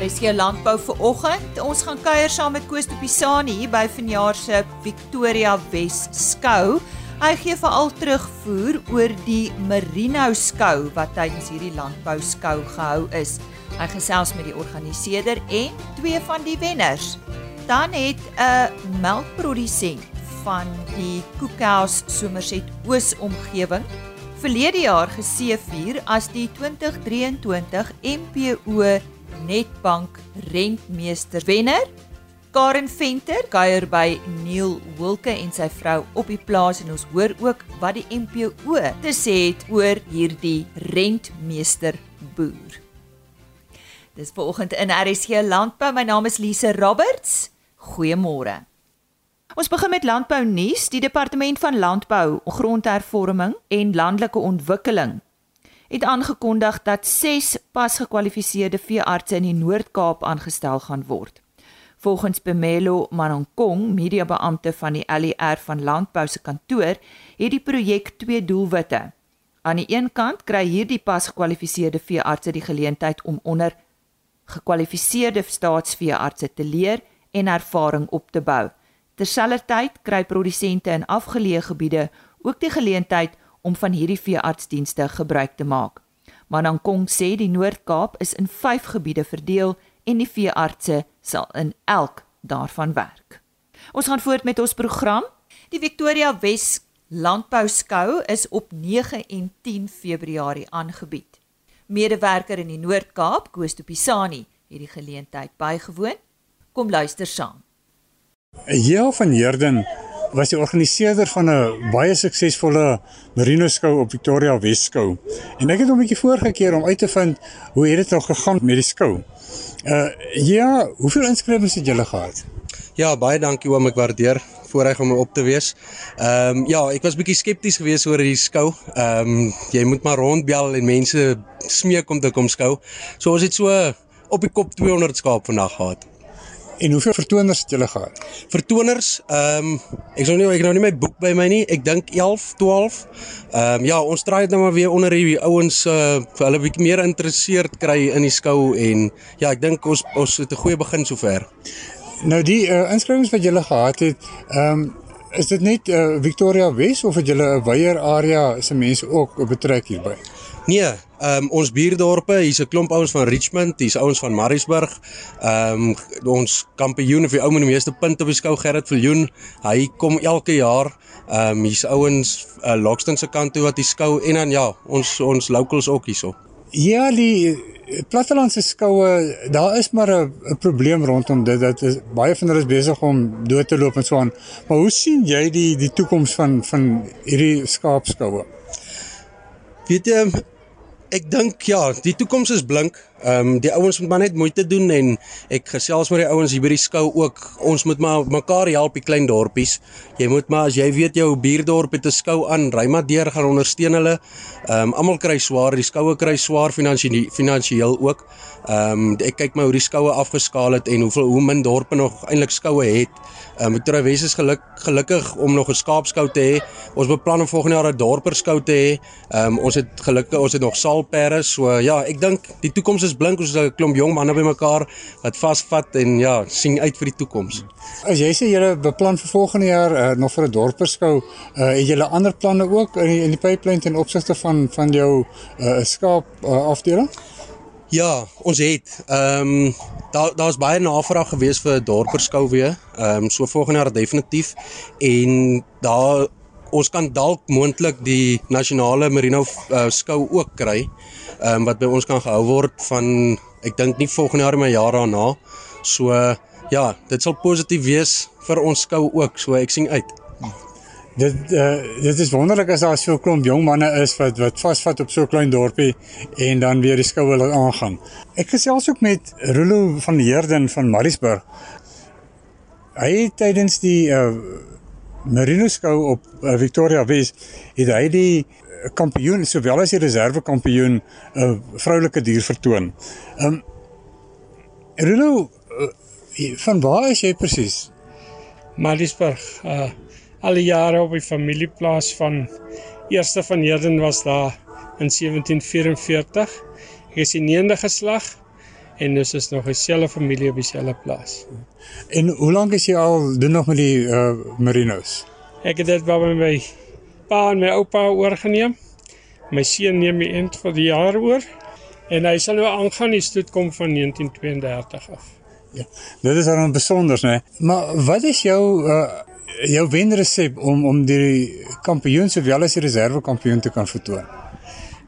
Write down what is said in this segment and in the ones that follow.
RSG Landbou vir oggend. Ons gaan kuier saam met Koos de Pisani hier by vanjaar se Victoria Wes skou. Hy gee veral terugvoer oor die Merino skou wat tydens hierdie landbou skou gehou is. Hy gesels met die organiseerder en twee van die wenners. Dan het 'n melkprodusent van die Koekhuis Somerset Oos omgewing verlede jaar geseëvier as die 2023 MPO Netbank Rentmeester wenner. Karen Venter kuier by Neil Wilke en sy vrou op die plaas en ons hoor ook wat die MPO te sê het oor hierdie Rentmeester boer. Dis vanoggend in RSG Landbou. My naam is Lise Roberts. Goeiemôre. Ons begin met landbou nuus. Die departement van landbou, grondhervorming en landelike ontwikkeling het aangekondig dat 6 pasgekwalifiseerde veeartse in die Noord-Kaap aangestel gaan word. Volgens Bemelo Manonkong, mediabeampte van die LER van Landbou se kantoor, het die projek twee doelwitte. Aan die een kant kry hierdie pasgekwalifiseerde veeartse die geleentheid om onder gekwalifiseerde staatsveeartse te leer en ervaring op te bou. Terselfdertyd kry produsente in afgeleë gebiede ook die geleentheid om van hierdie veeartsdienste gebruik te maak. Manankong sê die Noord-Kaap is in 5 gebiede verdeel en die veeartse sal in elk daarvan werk. Ons gaan voort met ons program. Die Victoria Wes Landbou Skou is op 9 en 10 Februarie aangebied. Medewerker in die Noord-Kaap, Koos de Pisani, het die geleentheid bygewoon. Kom luister saam. Ja van Herden was die organiseerder van 'n baie suksesvolle Merino skou op Victoria Wes skou. En ek het hom 'n bietjie voorgekeer om uit te vind hoe het dit nou gegaan met die skou. Uh ja, hoeveel inskrywings het julle gehad? Ja, baie dankie oom, ek waardeer voorreg om op te wees. Ehm um, ja, ek was bietjie skepties geweest oor hierdie skou. Ehm um, jy moet maar rondbel en mense smeek om te kom skou. So ons het so op die kop 200 skaap vandag gehad. En hoeveel vertoners het julle gehad? Vertoners, ehm um, ek sou nie ek nou nie my boek by my nie. Ek dink 11, 12. Ehm um, ja, ons try dit nou maar weer onder die ouens uh vir hulle bietjie meer geïnteresseerd kry in die skou en ja, ek dink ons ons het 'n goeie begin sover. Nou die uh, inskrywings wat julle gehad het, ehm um, is dit net uh, Victoria Wes of het julle 'n wyeer area se mense ook betrek hierby? Nee, ehm um, ons buurdorpe, hier's 'n klomp ouens van Richmond, hier's ouens van Mariesburg. Ehm um, ons kampioen of die ou met die meeste punte op die skou Gerrit Viljoen, hy kom elke jaar. Ehm um, hier's ouens uh, Lockston se kant toe wat die skou en dan ja, ons ons locals ook hierso. Ja, die plattelandse skoue, daar is maar 'n probleem rondom dit dat is, baie van hulle is besig om dood te loop en so aan. Maar hoe sien jy die die toekoms van van hierdie skaapskoue? Weet jy, ek dink ja, die toekoms is blink. Ehm um, die ouens moet maar net moeite doen en ek gesels met die ouens hier by die skou ook. Ons moet maar mekaar help die klein dorpies. Jy moet maar as jy weet jou buurdorp het 'n skou aan, ry maar deur gaan ondersteun hulle. Ehm um, almal kry swaar, die skoue kry swaar finansiëel finansiëel ook. Ehm um, ek kyk maar hoe die skoue afgeskaal het en hoeveel hoe min dorpe nog eintlik skoue het. Ehm um, Victoria Wes is geluk, gelukkig om nog 'n skaapskou te hê. Ons beplan om volgende jaar 'n dorperskou te hê. Ehm um, ons het gelukkig ons het nog saalperde, so ja, ek dink die toekoms is blink. Ons is 'n klomp jong manne bymekaar wat vasvat en ja, sien uit vir die toekoms. As jy sê julle beplan vir volgende jaar uh, nog vir 'n dorperskou, uh, het julle ander planne ook in die, in die pipeline ten opsigte van van jou uh, skaap uh, afdeling? Ja, ons het ehm um, daar daar's baie navraag gewees vir dorperskou weer. Ehm um, so volgende jaar definitief en daar ons kan dalk moontlik die nasionale merino uh, skou ook kry. Um, wat by ons kan gehou word van ek dink nie volgende jaar maar jaar daarna. So uh, ja, dit sal positief wees vir ons skou ook. So ek sien uit dit uh, dit is wonderlik as daar so 'n klomp jong manne is wat wat vasvat op so 'n klein dorpie en dan weer die skoue laat aangaan. Ek gesels ook met Rulo van Heerden van Mariesburg. Hy het tydens die uh, Merino skou op uh, Victoria Wes het hy die kampioen sowel as die reserve kampioen 'n uh, vroulike dier vertoon. Um Rulo uh, van waar is jy presies? Mariesburg. Uh al die jare op die familieplaas van Eerste van Herden was daar in 1744. Ek is die 9de geslag en dis is nog 'n selfe familie op dieselfde plaas. En hoe lank is jy al doen nog met die uh merinos? Ek het dit by my pa en my oupa oorgeneem. My seun neem die end vir die jaar oor en hy sal nou aangaan die stoet kom van 1932 af. Ja. Dit is dan besonders, né? Maar wat is jou uh jou wenresep om om die kampioen sowel as die reserve kampioen te kan vertoon?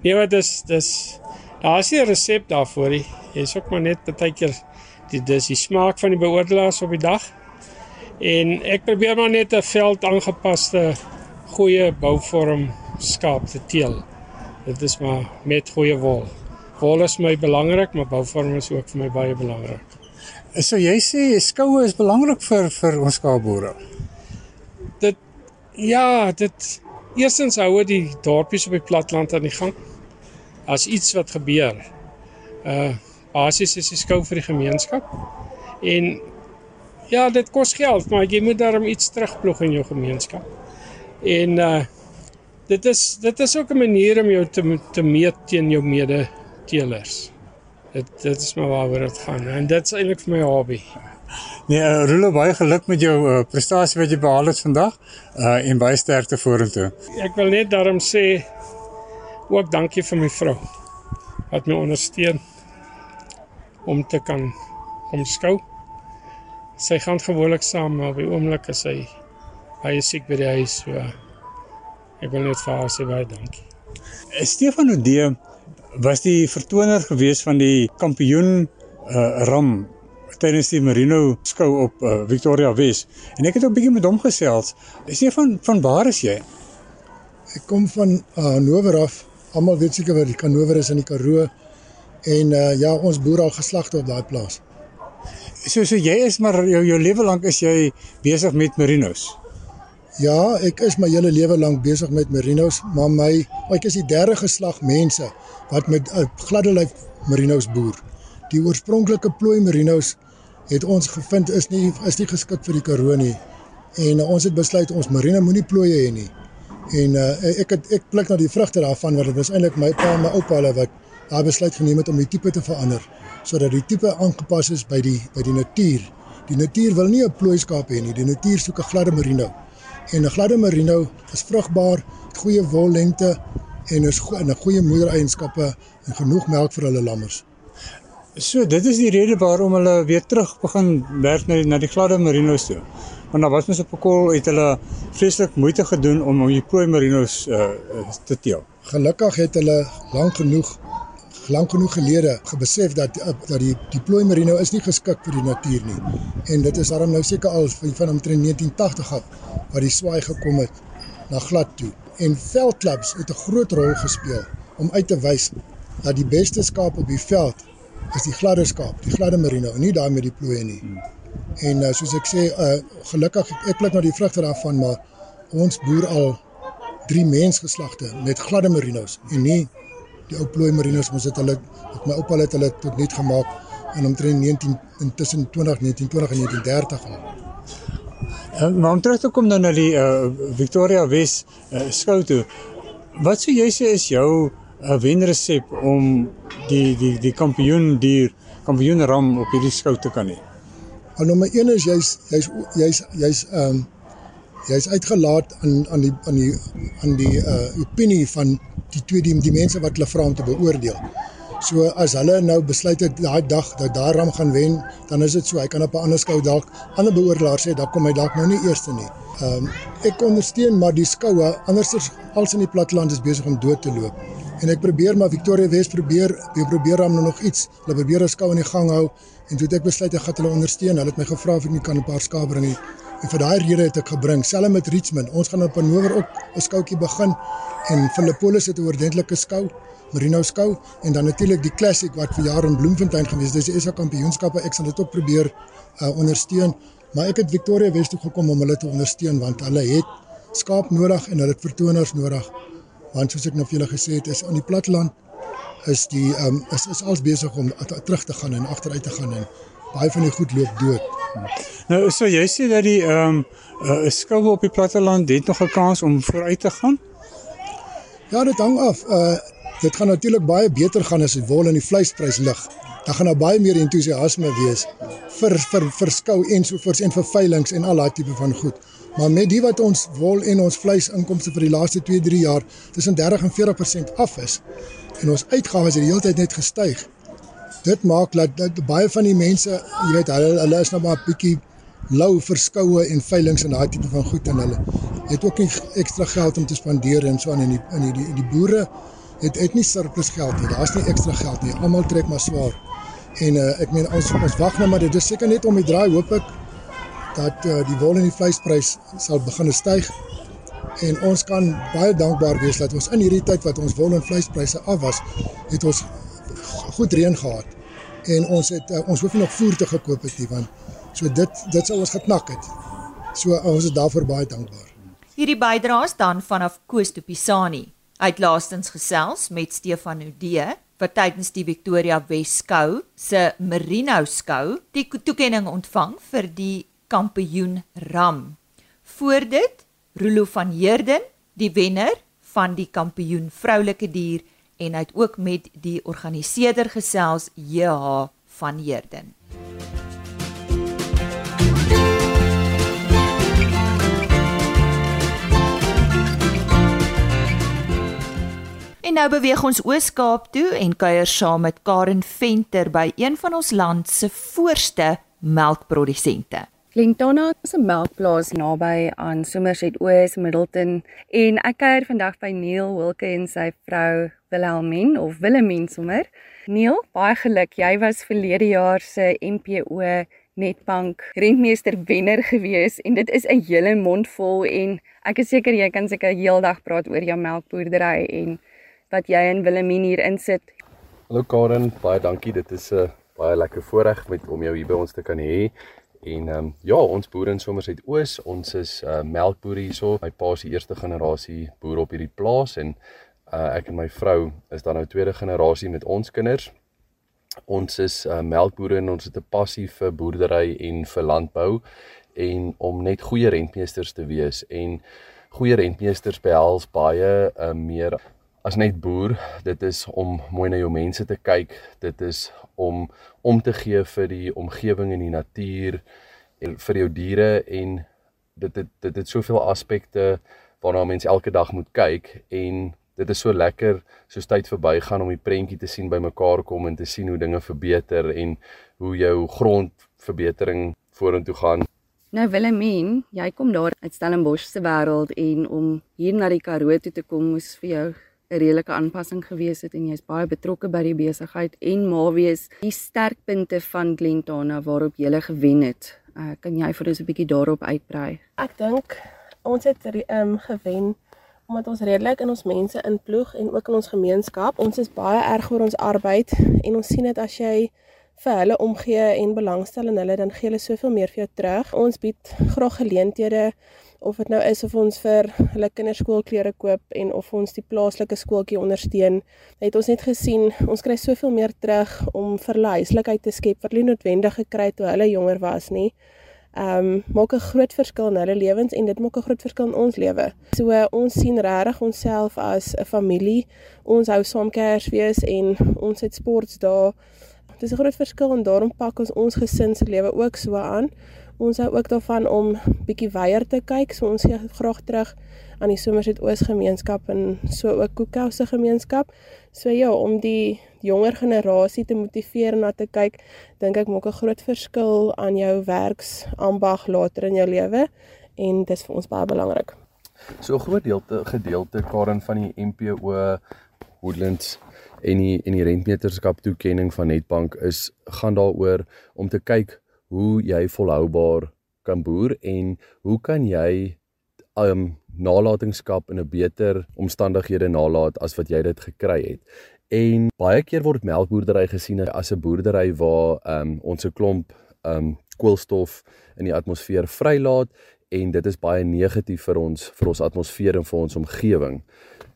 Nee, wat dis dis daar's nie 'n resep daarvoor nie. Jy's ook maar net baie keer die dis die smaak van die beoordelaars op die dag. En ek probeer maar net 'n veld aangepaste goeie bouvorm skaap te teel. Dit is maar met goeie wol. Wol is my belangrik, maar bouvorm is ook vir my baie belangrik. So jy sê skoue is belangrik vir vir ons skaapboere. Dit ja, dit eerstens hou dit die dorpies op die platland aan die gang. As iets wat gebeur. Uh basies is die skou vir die gemeenskap. En ja, dit kos geld, maar jy moet daarom iets terugploeg in jou gemeenskap. En uh dit is dit is ook 'n manier om jou te te meet teen jou mede teelers. Dit dit is maar waaroor dit gaan en dit is eintlik vir my hobby. Nee, uh, Rulo baie geluk met jou uh, prestasie wat jy behaal het vandag uh en baie sterkte vorentoe. Ek wil net daarom sê ook dankie vir my vrou wat my ondersteun om te kan kom skou. Sy gaan gewoonlik saam, maar by oomblik is sy baie siek by die huis, so ek wil net vir haar sê baie dankie. Stefan Odee was die vertoner gewees van die kampioen uh ram tydens die Merino skou op uh, Victoria Wes en ek het ook 'n bietjie met hom gesels. Stefan, van waar is jy? Ek kom van Hannover uh, af. Almal weet seker wat die Hannover is in die Karoo en uh, ja, ons boer al geslagte op daai plaas. So so jy is maar jou jou lewe lank is jy besig met merinos. Ja, ek is my hele lewe lank besig met merinos, maar my ek is die derde geslag mense wat met uh, gladde lyf merinos boer. Die oorspronklike plooi merinos het ons gevind is nie is nie geskik vir die Karoo nie. En uh, ons het besluit ons merino moenie plooie hê nie. En uh, ek het ek pluk nou die vrugte daarvan want dit was eintlik my pa en my oupa hulle wat daai besluit geneem het om die tipe te verander sodat die tipe aangepas is by die by die natuur. Die natuur wil nie 'n plooi skaap hê nie. Die natuur soek 'n gladde merino. En 'n gladde merino is vrugbaar, goeie wollengte en is go 'n goeie moedereienskappe en genoeg melk vir hulle lammers. So dit is die rede waarom hulle weer terug begin werk na die, na die gladde merinos toe. Want daar was mens op 'n kol het hulle vreeslik moeite gedoen om om die plooi merinos uh, te teel. Gelukkig het hulle lank genoeg lank genoeg gelede gebesef dat dat die die plooi merino is nie geskik vir die natuur nie. En dit is daarom nou seker al van omtrent 1980 af wat die swaai gekom het na glad toe. En veldklubs het 'n groot rol gespeel om uit te wys dat die beste skaap op die veld is die gladde skaap, die gladde merino en nie daai met die plooie nie. En uh, soos ek sê, uh, gelukkig ek pluk nou die vrugte daarvan, maar ons boer al drie mensgeslagte met gladde merinos en nie die ou plooi merinos mos het hulle met my oupa het hulle tot net gemaak in omtrent 19 intussen 20 1920 en 1930 al. En maar om terug te kom dan na die uh, Victoria Wes uh, skou toe. Wat sou jy sê is jou uh, wenresep om die die die kampioen dier kampioen ram op hierdie skou te kan hê? Al nommer 1 is jy's jy's jy's jy's ehm um, jy's uitgelaat aan aan die aan die aan die uh opinie van die twee die, die mense wat hulle vra om te beoordeel. So as hulle nou besluit het daai dag dat daar ram gaan wen, dan is dit so. Hy kan op 'n ander skou dalk ander beoordelaars sê dat kom hy dalk nou nie eerste nie. Ehm um, ek ondersteun maar die skoue andersers als in die platteland is besig om dood te loop. En ek probeer maar Victoria Wes probeer, ek probeer hom nou nog iets. Hulle probeer 'n skou in die gang hou en toe het ek besluit ek gaan hulle ondersteun. Hulle het my gevra of ek nie kan 'n paar skaap bring nie. En vir daai rede het ek gebring, selfs met Richmond. Ons gaan op Hannover ook 'n skoutjie begin en Philippolis het 'n oordentlike skou, Merino skou en dan natuurlik die Classic wat vir jaar in Bloemfontein gewees het. Dis die SA kampioenskappe. Ek sal dit ook probeer uh, ondersteun. Maar ek het Victoria Wes toe gekom om hulle te ondersteun want hulle het skaap nodig en hulle het vertoners nodig. Want soos ek nou vir julle gesê het, is aan die platteland is die um, is is als besig om terug te gaan en agteruit te gaan en baie van die goed loop dood. Nou so jy sê dat die ehm um, uh, skoue op die platteland het nog 'n kans om vooruit te gaan? Ja, dit hang af. Uh dit gaan natuurlik baie beter gaan as die wol en die vleisprys lig. dan gaan daar baie meer entoesiasme wees vir vir verskou en so voors en vir veilinge en al daai tipe van goed. Maar met die wat ons wol en ons vleis inkomste vir die laaste 2-3 jaar tussen 30 en 40% af is en ons uitgawes het die hele tyd net gestyg. Dit maak dat, dat baie van die mense, jy weet, hulle hulle is nou maar 'n bietjie lou verskoue en veilinge en daai tipe van goed en hulle het ook nie ekstra geld om te spandeer en so aan in die in die die, die boere het het nie surplus geld nie. Daar's nie ekstra geld nie. Almal trek maar swaar. En uh, ek meen ons ons wag nou maar dit is seker net om die draai hoop ek dat uh, die wol en die vleisprys sal begin styg en ons kan baie dankbaar wees dat ons in hierdie tyd wat ons wol en vleispryse af was, het ons goed reën gehad en ons het uh, ons hoef nie nog voer te gekoop het nie want so dit dit sal ons geknak het. So ons is daarvoor baie dankbaar. Hierdie bydraes dan vanaf Koos to Pisani. Uit laastens gesels met Stefan Udee wat tydens die Victoria Wes skou se Merino skou die toekenning ontvang vir die kampioen ram. Voor dit Rolo van Heerden, die wenner van die kampioen vroulike dier en hy het ook met die organiseerder gesels JH van Heerden. En nou beweeg ons Oos-Kaap toe en kuier saam met Karen Venter by een van ons land se voorste melkprodusente. Lentona is 'n melkplaas naby aan Somerset Oos, Middleton en ek kuier vandag by Neil Wilke en sy vrou Wilhelmine of Wilhelmine sommer. Neil, baie geluk. Jy was verlede jaar se MPO Netbank rentmeester wenner gewees en dit is 'n hele mond vol en ek is seker jy kan seker heeldag praat oor jou melkboerdery en wat jy en Wilhelmine hier insit. Hallo Karen, baie dankie. Dit is 'n baie lekker voorreg met om jou hier by ons te kan hê. En ehm um, ja, ons boere in Somerset Oos, ons is uh melkboere hierso. My pa se eerste generasie boer op hierdie plaas en uh ek en my vrou is dan nou tweede generasie met ons kinders. Ons is uh melkboere en ons het 'n passie vir boerdery en vir landbou en om net goeie rentmeesters te wees en goeie rentmeesters behels baie uh meer as net boer, dit is om mooi na jou mense te kyk. Dit is om om te gee vir die omgewing en die natuur en vir jou diere en dit dit dit het soveel aspekte waarna mense elke dag moet kyk en dit is so lekker soos tyd verbygaan om die prentjie te sien bymekaar kom en te sien hoe dinge verbeter en hoe jou grondverbetering vorentoe gaan. Nou Willemien, jy kom daar uit Stellenbosch se wêreld en om hier na die Karoo toe te kom moes vir jou 'n redelike aanpassing gewees het en jy's baie betrokke by die besigheid en maar wees die sterkpunte van Glentana waarop jy gewen het. Uh, kan jy vir ons 'n bietjie daarop uitbrei? Ek dink ons het ehm um, gewen omdat ons redelik in ons mense inploeg en ook in ons gemeenskap. Ons is baie erg oor ons arbeid en ons sien dit as jy vir hulle omgee en belangstel in hulle dan gee hulle soveel meer vir jou terug. Ons bied graag geleenthede of dit nou is of ons vir hulle kinders skoolklere koop en of ons die plaaslike skooltjie ondersteun, het ons net gesien ons kry soveel meer terug om vir hulle huislikheid te skep wat hulle noodwendig gekry het toe hulle jonger was nie. Ehm um, maak 'n groot verskil in hulle lewens en dit maak 'n groot verskil in ons lewe. So uh, ons sien regtig onsself as 'n familie. Ons hou saam kers wees en ons het sports daar. Dit is 'n groot verskil en daarom pak ons ons gesin se lewe ook so aan. Ons hou ook daarvan om bietjie weier te kyk, so ons gee graag terug aan die Somerset Oos gemeenskap en so ook Koekhouse se gemeenskap. So ja, om die jonger generasie te motiveer na te kyk, dink ek maak 'n groot verskil aan jou werksambag later in jou lewe en dit is vir ons baie belangrik. So 'n groot gedeelte gedeelte Karen van die MPO Woodlands en die en die rentmeterskap toekenning van Netbank is gaan daaroor om te kyk hoe jy volhoubaar kan boer en hoe kan jy um nalatenskap in 'n beter omstandighede nalat as wat jy dit gekry het. En baie keer word melkboerdery gesien as 'n boerdery waar um ons 'n klomp um koolstof in die atmosfeer vrylaat en dit is baie negatief vir ons vir ons atmosfeer en vir ons omgewing.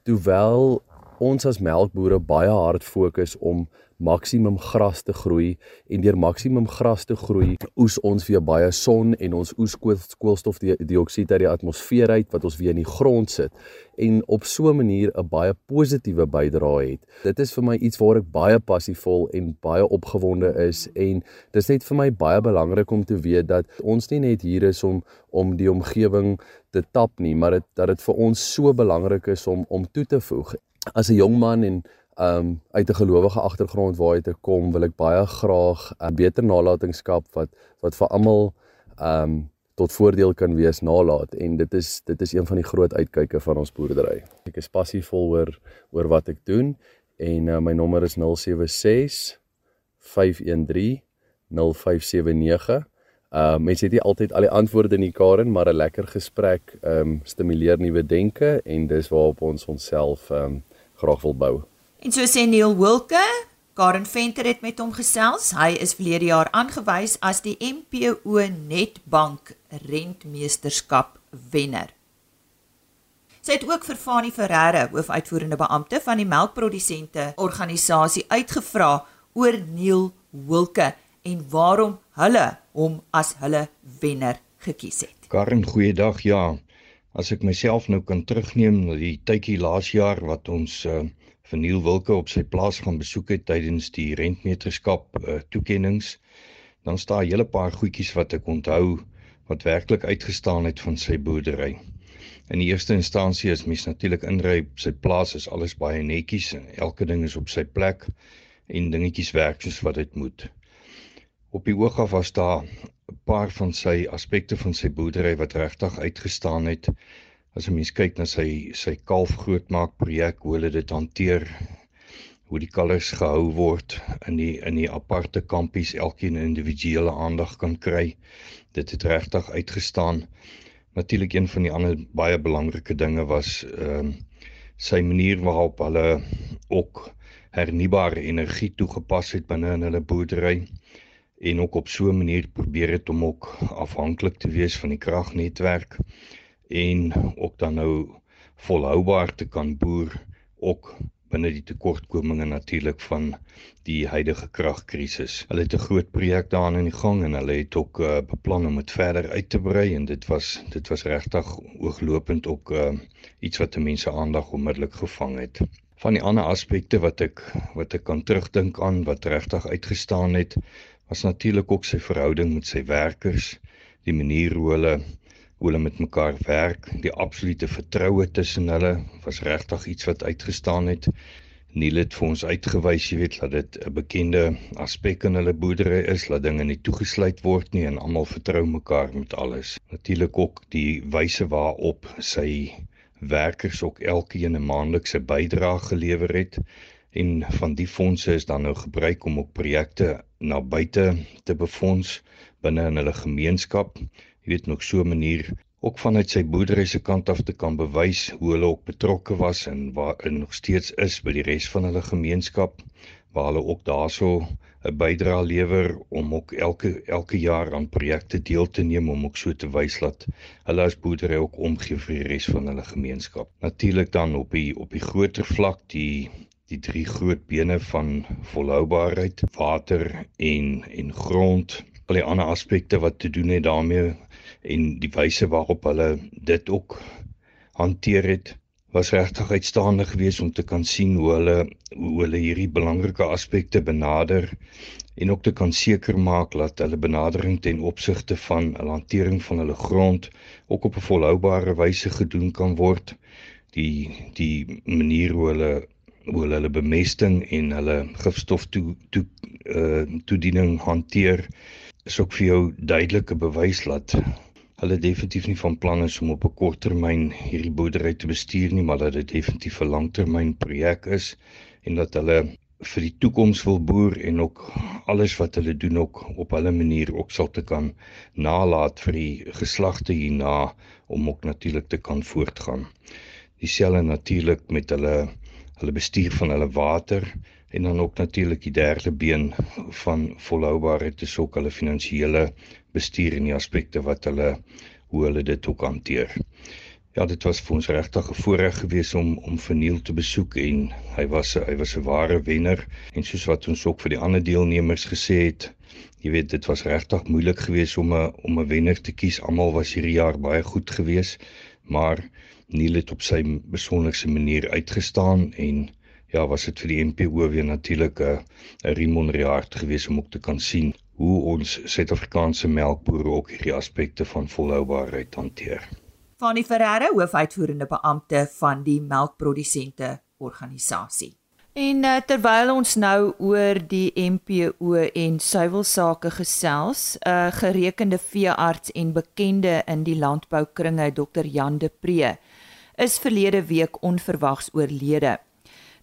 Terwyl ons as melkbore baie hard fokus om maksimum gras te groei en deur maksimum gras te groei oes ons weer baie son en ons oes koolstofdioksied uit die atmosfeer uit wat ons weer in die grond sit en op so 'n manier 'n baie positiewe bydrae het. Dit is vir my iets waar ek baie passievol en baie opgewonde is en dis net vir my baie belangrik om te weet dat ons nie net hier is om om die omgewing te tap nie, maar dit dat dit vir ons so belangrik is om om toe te voeg. As 'n jong man en um uit 'n gelowige agtergrond waar hy te kom, wil ek baie graag 'n beter nalatenskap wat wat vir almal um tot voordeel kan wees nalat en dit is dit is een van die groot uitkyke van ons boerdery. Ek is passievol oor oor wat ek doen en uh, my nommer is 076 513 0579. Uh mense het nie altyd al die antwoorde in die Karen, maar 'n lekker gesprek um stimuleer nuwe denke en dis waarop ons onsself um graag wil bou. En so sê Neil Wilke, Karen Venter het met hom gesels. Hy is verlede jaar aangewys as die MPO Netbank Rentmeesterskap wenner. Sy het ook vir Fanie Ferreira, hoofuitvoerende beampte van die melkprodusente organisasie uitgevra oor Neil Wilke en waarom hulle hom as hulle wenner gekies het. Karen, goeiedag. Ja, as ek myself nou kan terugneem na die tydjie laas jaar wat ons uh, vir Neil Wilke op sy plaas gaan besoek het tydens die rentmeterskap uh, toekenninge, dan staan 'n hele paar goedjies wat ek onthou wat werklik uitgestaan het van sy boerdery. In die eerste instansie is mens natuurlik inry op sy plaas is alles baie netjies en elke ding is op sy plek en dingetjies werk soos wat dit moet. Op die oog af was daar 'n paar van sy aspekte van sy boerdery wat regtig uitgestaan het. As 'n mens kyk na sy sy kalf grootmaak projek hoe hulle dit hanteer hoe die kalvers gehou word in die in die aparte kampies elkeen individuele aandag kan kry dit het regtig uitgestaan. Natuurlik een van die ander baie belangrike dinge was ehm uh, sy manier waarop hulle ook hernubare energie toegepas het binne in hulle boerdery en ook op so 'n manier probeer het om ook afhanklik te wees van die kragnetwerk en ook dan nou volhoubaar te kan boer ook binne die tekortkominge natuurlik van die huidige kragkrisis. Hulle het 'n groot projek daarin in die gang en hulle het ook uh, beplan om dit verder uit te brei en dit was dit was regtig ooglopend ook uh, iets wat mense aandag onmiddellik gevang het. Van die ander aspekte wat ek wat ek kan terugdink aan wat regtig uitgestaan het, was natuurlik ook sy verhouding met sy werkers, die manier hoe hulle hoe hulle met mekaar werk, die absolute vertroue tussen hulle was regtig iets wat uitgestaan het. Niel het vir ons uitgewys, jy weet, dat dit 'n bekende aspek in hulle boerdery is, dat dinge nie toegesluit word nie en almal vertrou mekaar met alles. Natuurlik ook die wyse waarop sy werkers ook elkeen 'n maandelikse bydrae gelewer het en van die fondse is dan nou gebruik om ook projekte na buite te befonds binne in hulle gemeenskap jy weet nog so 'n manier ook vanuit sy boerdery se kant af te kan bewys hoe hulle ook betrokke was en waar in nog steeds is by die res van hulle gemeenskap waar hulle ook daarso 'n bydrae lewer om ook elke elke jaar aan projekte deel te neem om ook so te wys dat hulle as boerdery ook omgee vir die res van hulle gemeenskap. Natuurlik dan op die op die groter vlak die die drie groot bene van volhoubaarheid, water en en grond, al die ander aspekte wat te doen het daarmee en die wyse waarop hulle dit ook hanteer het was regtig uitstaande geweest om te kan sien hoe hulle hoe hulle hierdie belangrike aspekte benader en ook te kan seker maak dat hulle benadering ten opsigte van 'n hantering van hulle grond ook op 'n volhoubare wyse gedoen kan word. Die die manier hoe hulle hoe hulle, bemesting en hulle gifstof toe toe uh toediening hanteer is ook vir jou duidelike bewys dat hulle definitief nie van plan is om op 'n kort termyn hierdie boerdery te bestuur nie, maar dat dit definitief 'n langtermyn projek is en dat hulle vir die toekoms wil boer en ook alles wat hulle doen ook op hulle manier ook sal te kan nalat vir die geslagte hierna om ook natuurlik te kan voortgaan. Dieselfde natuurlik met hulle hulle bestuur van hulle water en dan ook natuurlik die derde been van volhoubaarheid is ook hulle finansiële bestuur en die aspekte wat hulle hoe hulle dit ook hanteer. Ja, dit was vir ons regtig 'n voorreg geweest om om Verniel te besoek en hy was hy was 'n ware wenner en soos wat ons ook vir die ander deelnemers gesê het, jy weet dit was regtig moeilik geweest om 'n om 'n wenner te kies. Almal was hierdie jaar baie goed geweest, maar Neil het op sy besonderse manier uitgestaan en ja, was dit vir die NPO weer natuurlik 'n 'n remonreaard geweest om ook te kan sien hoe ons Suid-Afrikaanse melkbooie ook hierdie aspekte van volhoubaarheid hanteer. Fanny Ferreira, hoofuitvoerende beampte van die melkprodusente organisasie. En uh, terwyl ons nou oor die MPO en suiwelsake gesels, 'n uh, gerekende veearts en bekende in die landboukringe, Dr. Jan de Pre, is verlede week onverwags oorlede.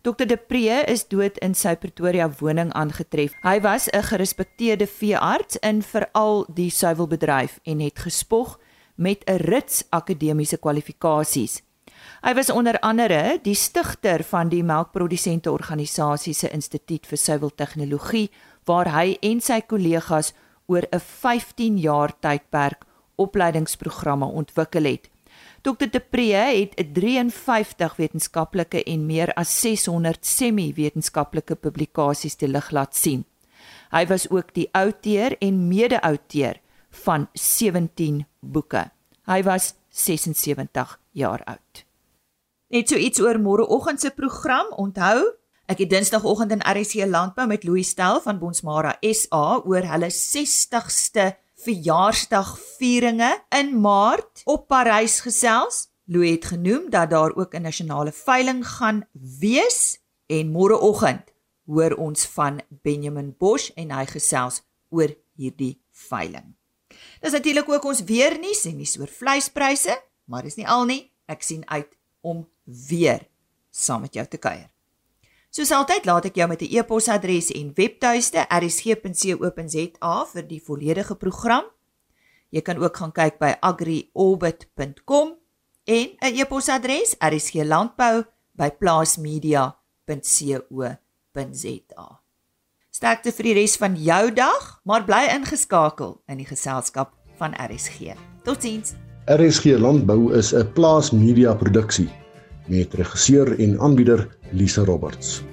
Dr de Pre is dood in sy Pretoria woning aangetref. Hy was 'n gerespekteerde veearts in veral die suiwelbedryf en het gespog met 'n rits akademiese kwalifikasies. Hy was onder andere die stigter van die melkprodusente organisasie se Instituut vir Suiweltegnologie waar hy en sy kollegas oor 'n 15 jaar tydperk opleidingsprogramme ontwikkel het. Dr De Pre het 'n 53 wetenskaplike en meer as 600 semi-wetenskaplike publikasies te lig laat sien. Hy was ook die outeur en mede-outeur van 17 boeke. Hy was 76 jaar oud. Net so iets oor môreoggend se program. Onthou, ek het Dinsdagoggend in RC Landbou met Louis Stel van Bonsmara SA oor hulle 60ste verjaarsdagvieringe in Maart op Parys gesels. Louis het genoem dat daar ook 'n nasionale veiling gaan wees en môreoggend hoor ons van Benjamin Bosch en hy gesels oor hierdie veiling. Dis natuurlik ook ons weer nuus en nuus oor vleispryse, maar dis nie al nie. Ek sien uit om weer saam met jou te kuier. Soos altyd laat ek jou met 'n e-posadres en webtuiste rsg.co.za vir die volledige program. Jy kan ook gaan kyk by agriorbit.com en 'n e-posadres rsglandbou@plaasmedia.co.za. Sterkte vir die res van jou dag, maar bly ingeskakel in die geselskap van RSG. Totsiens. RSG Landbou is 'n plaasmedia produksie met regisseur en aanbieder Lisa Roberts.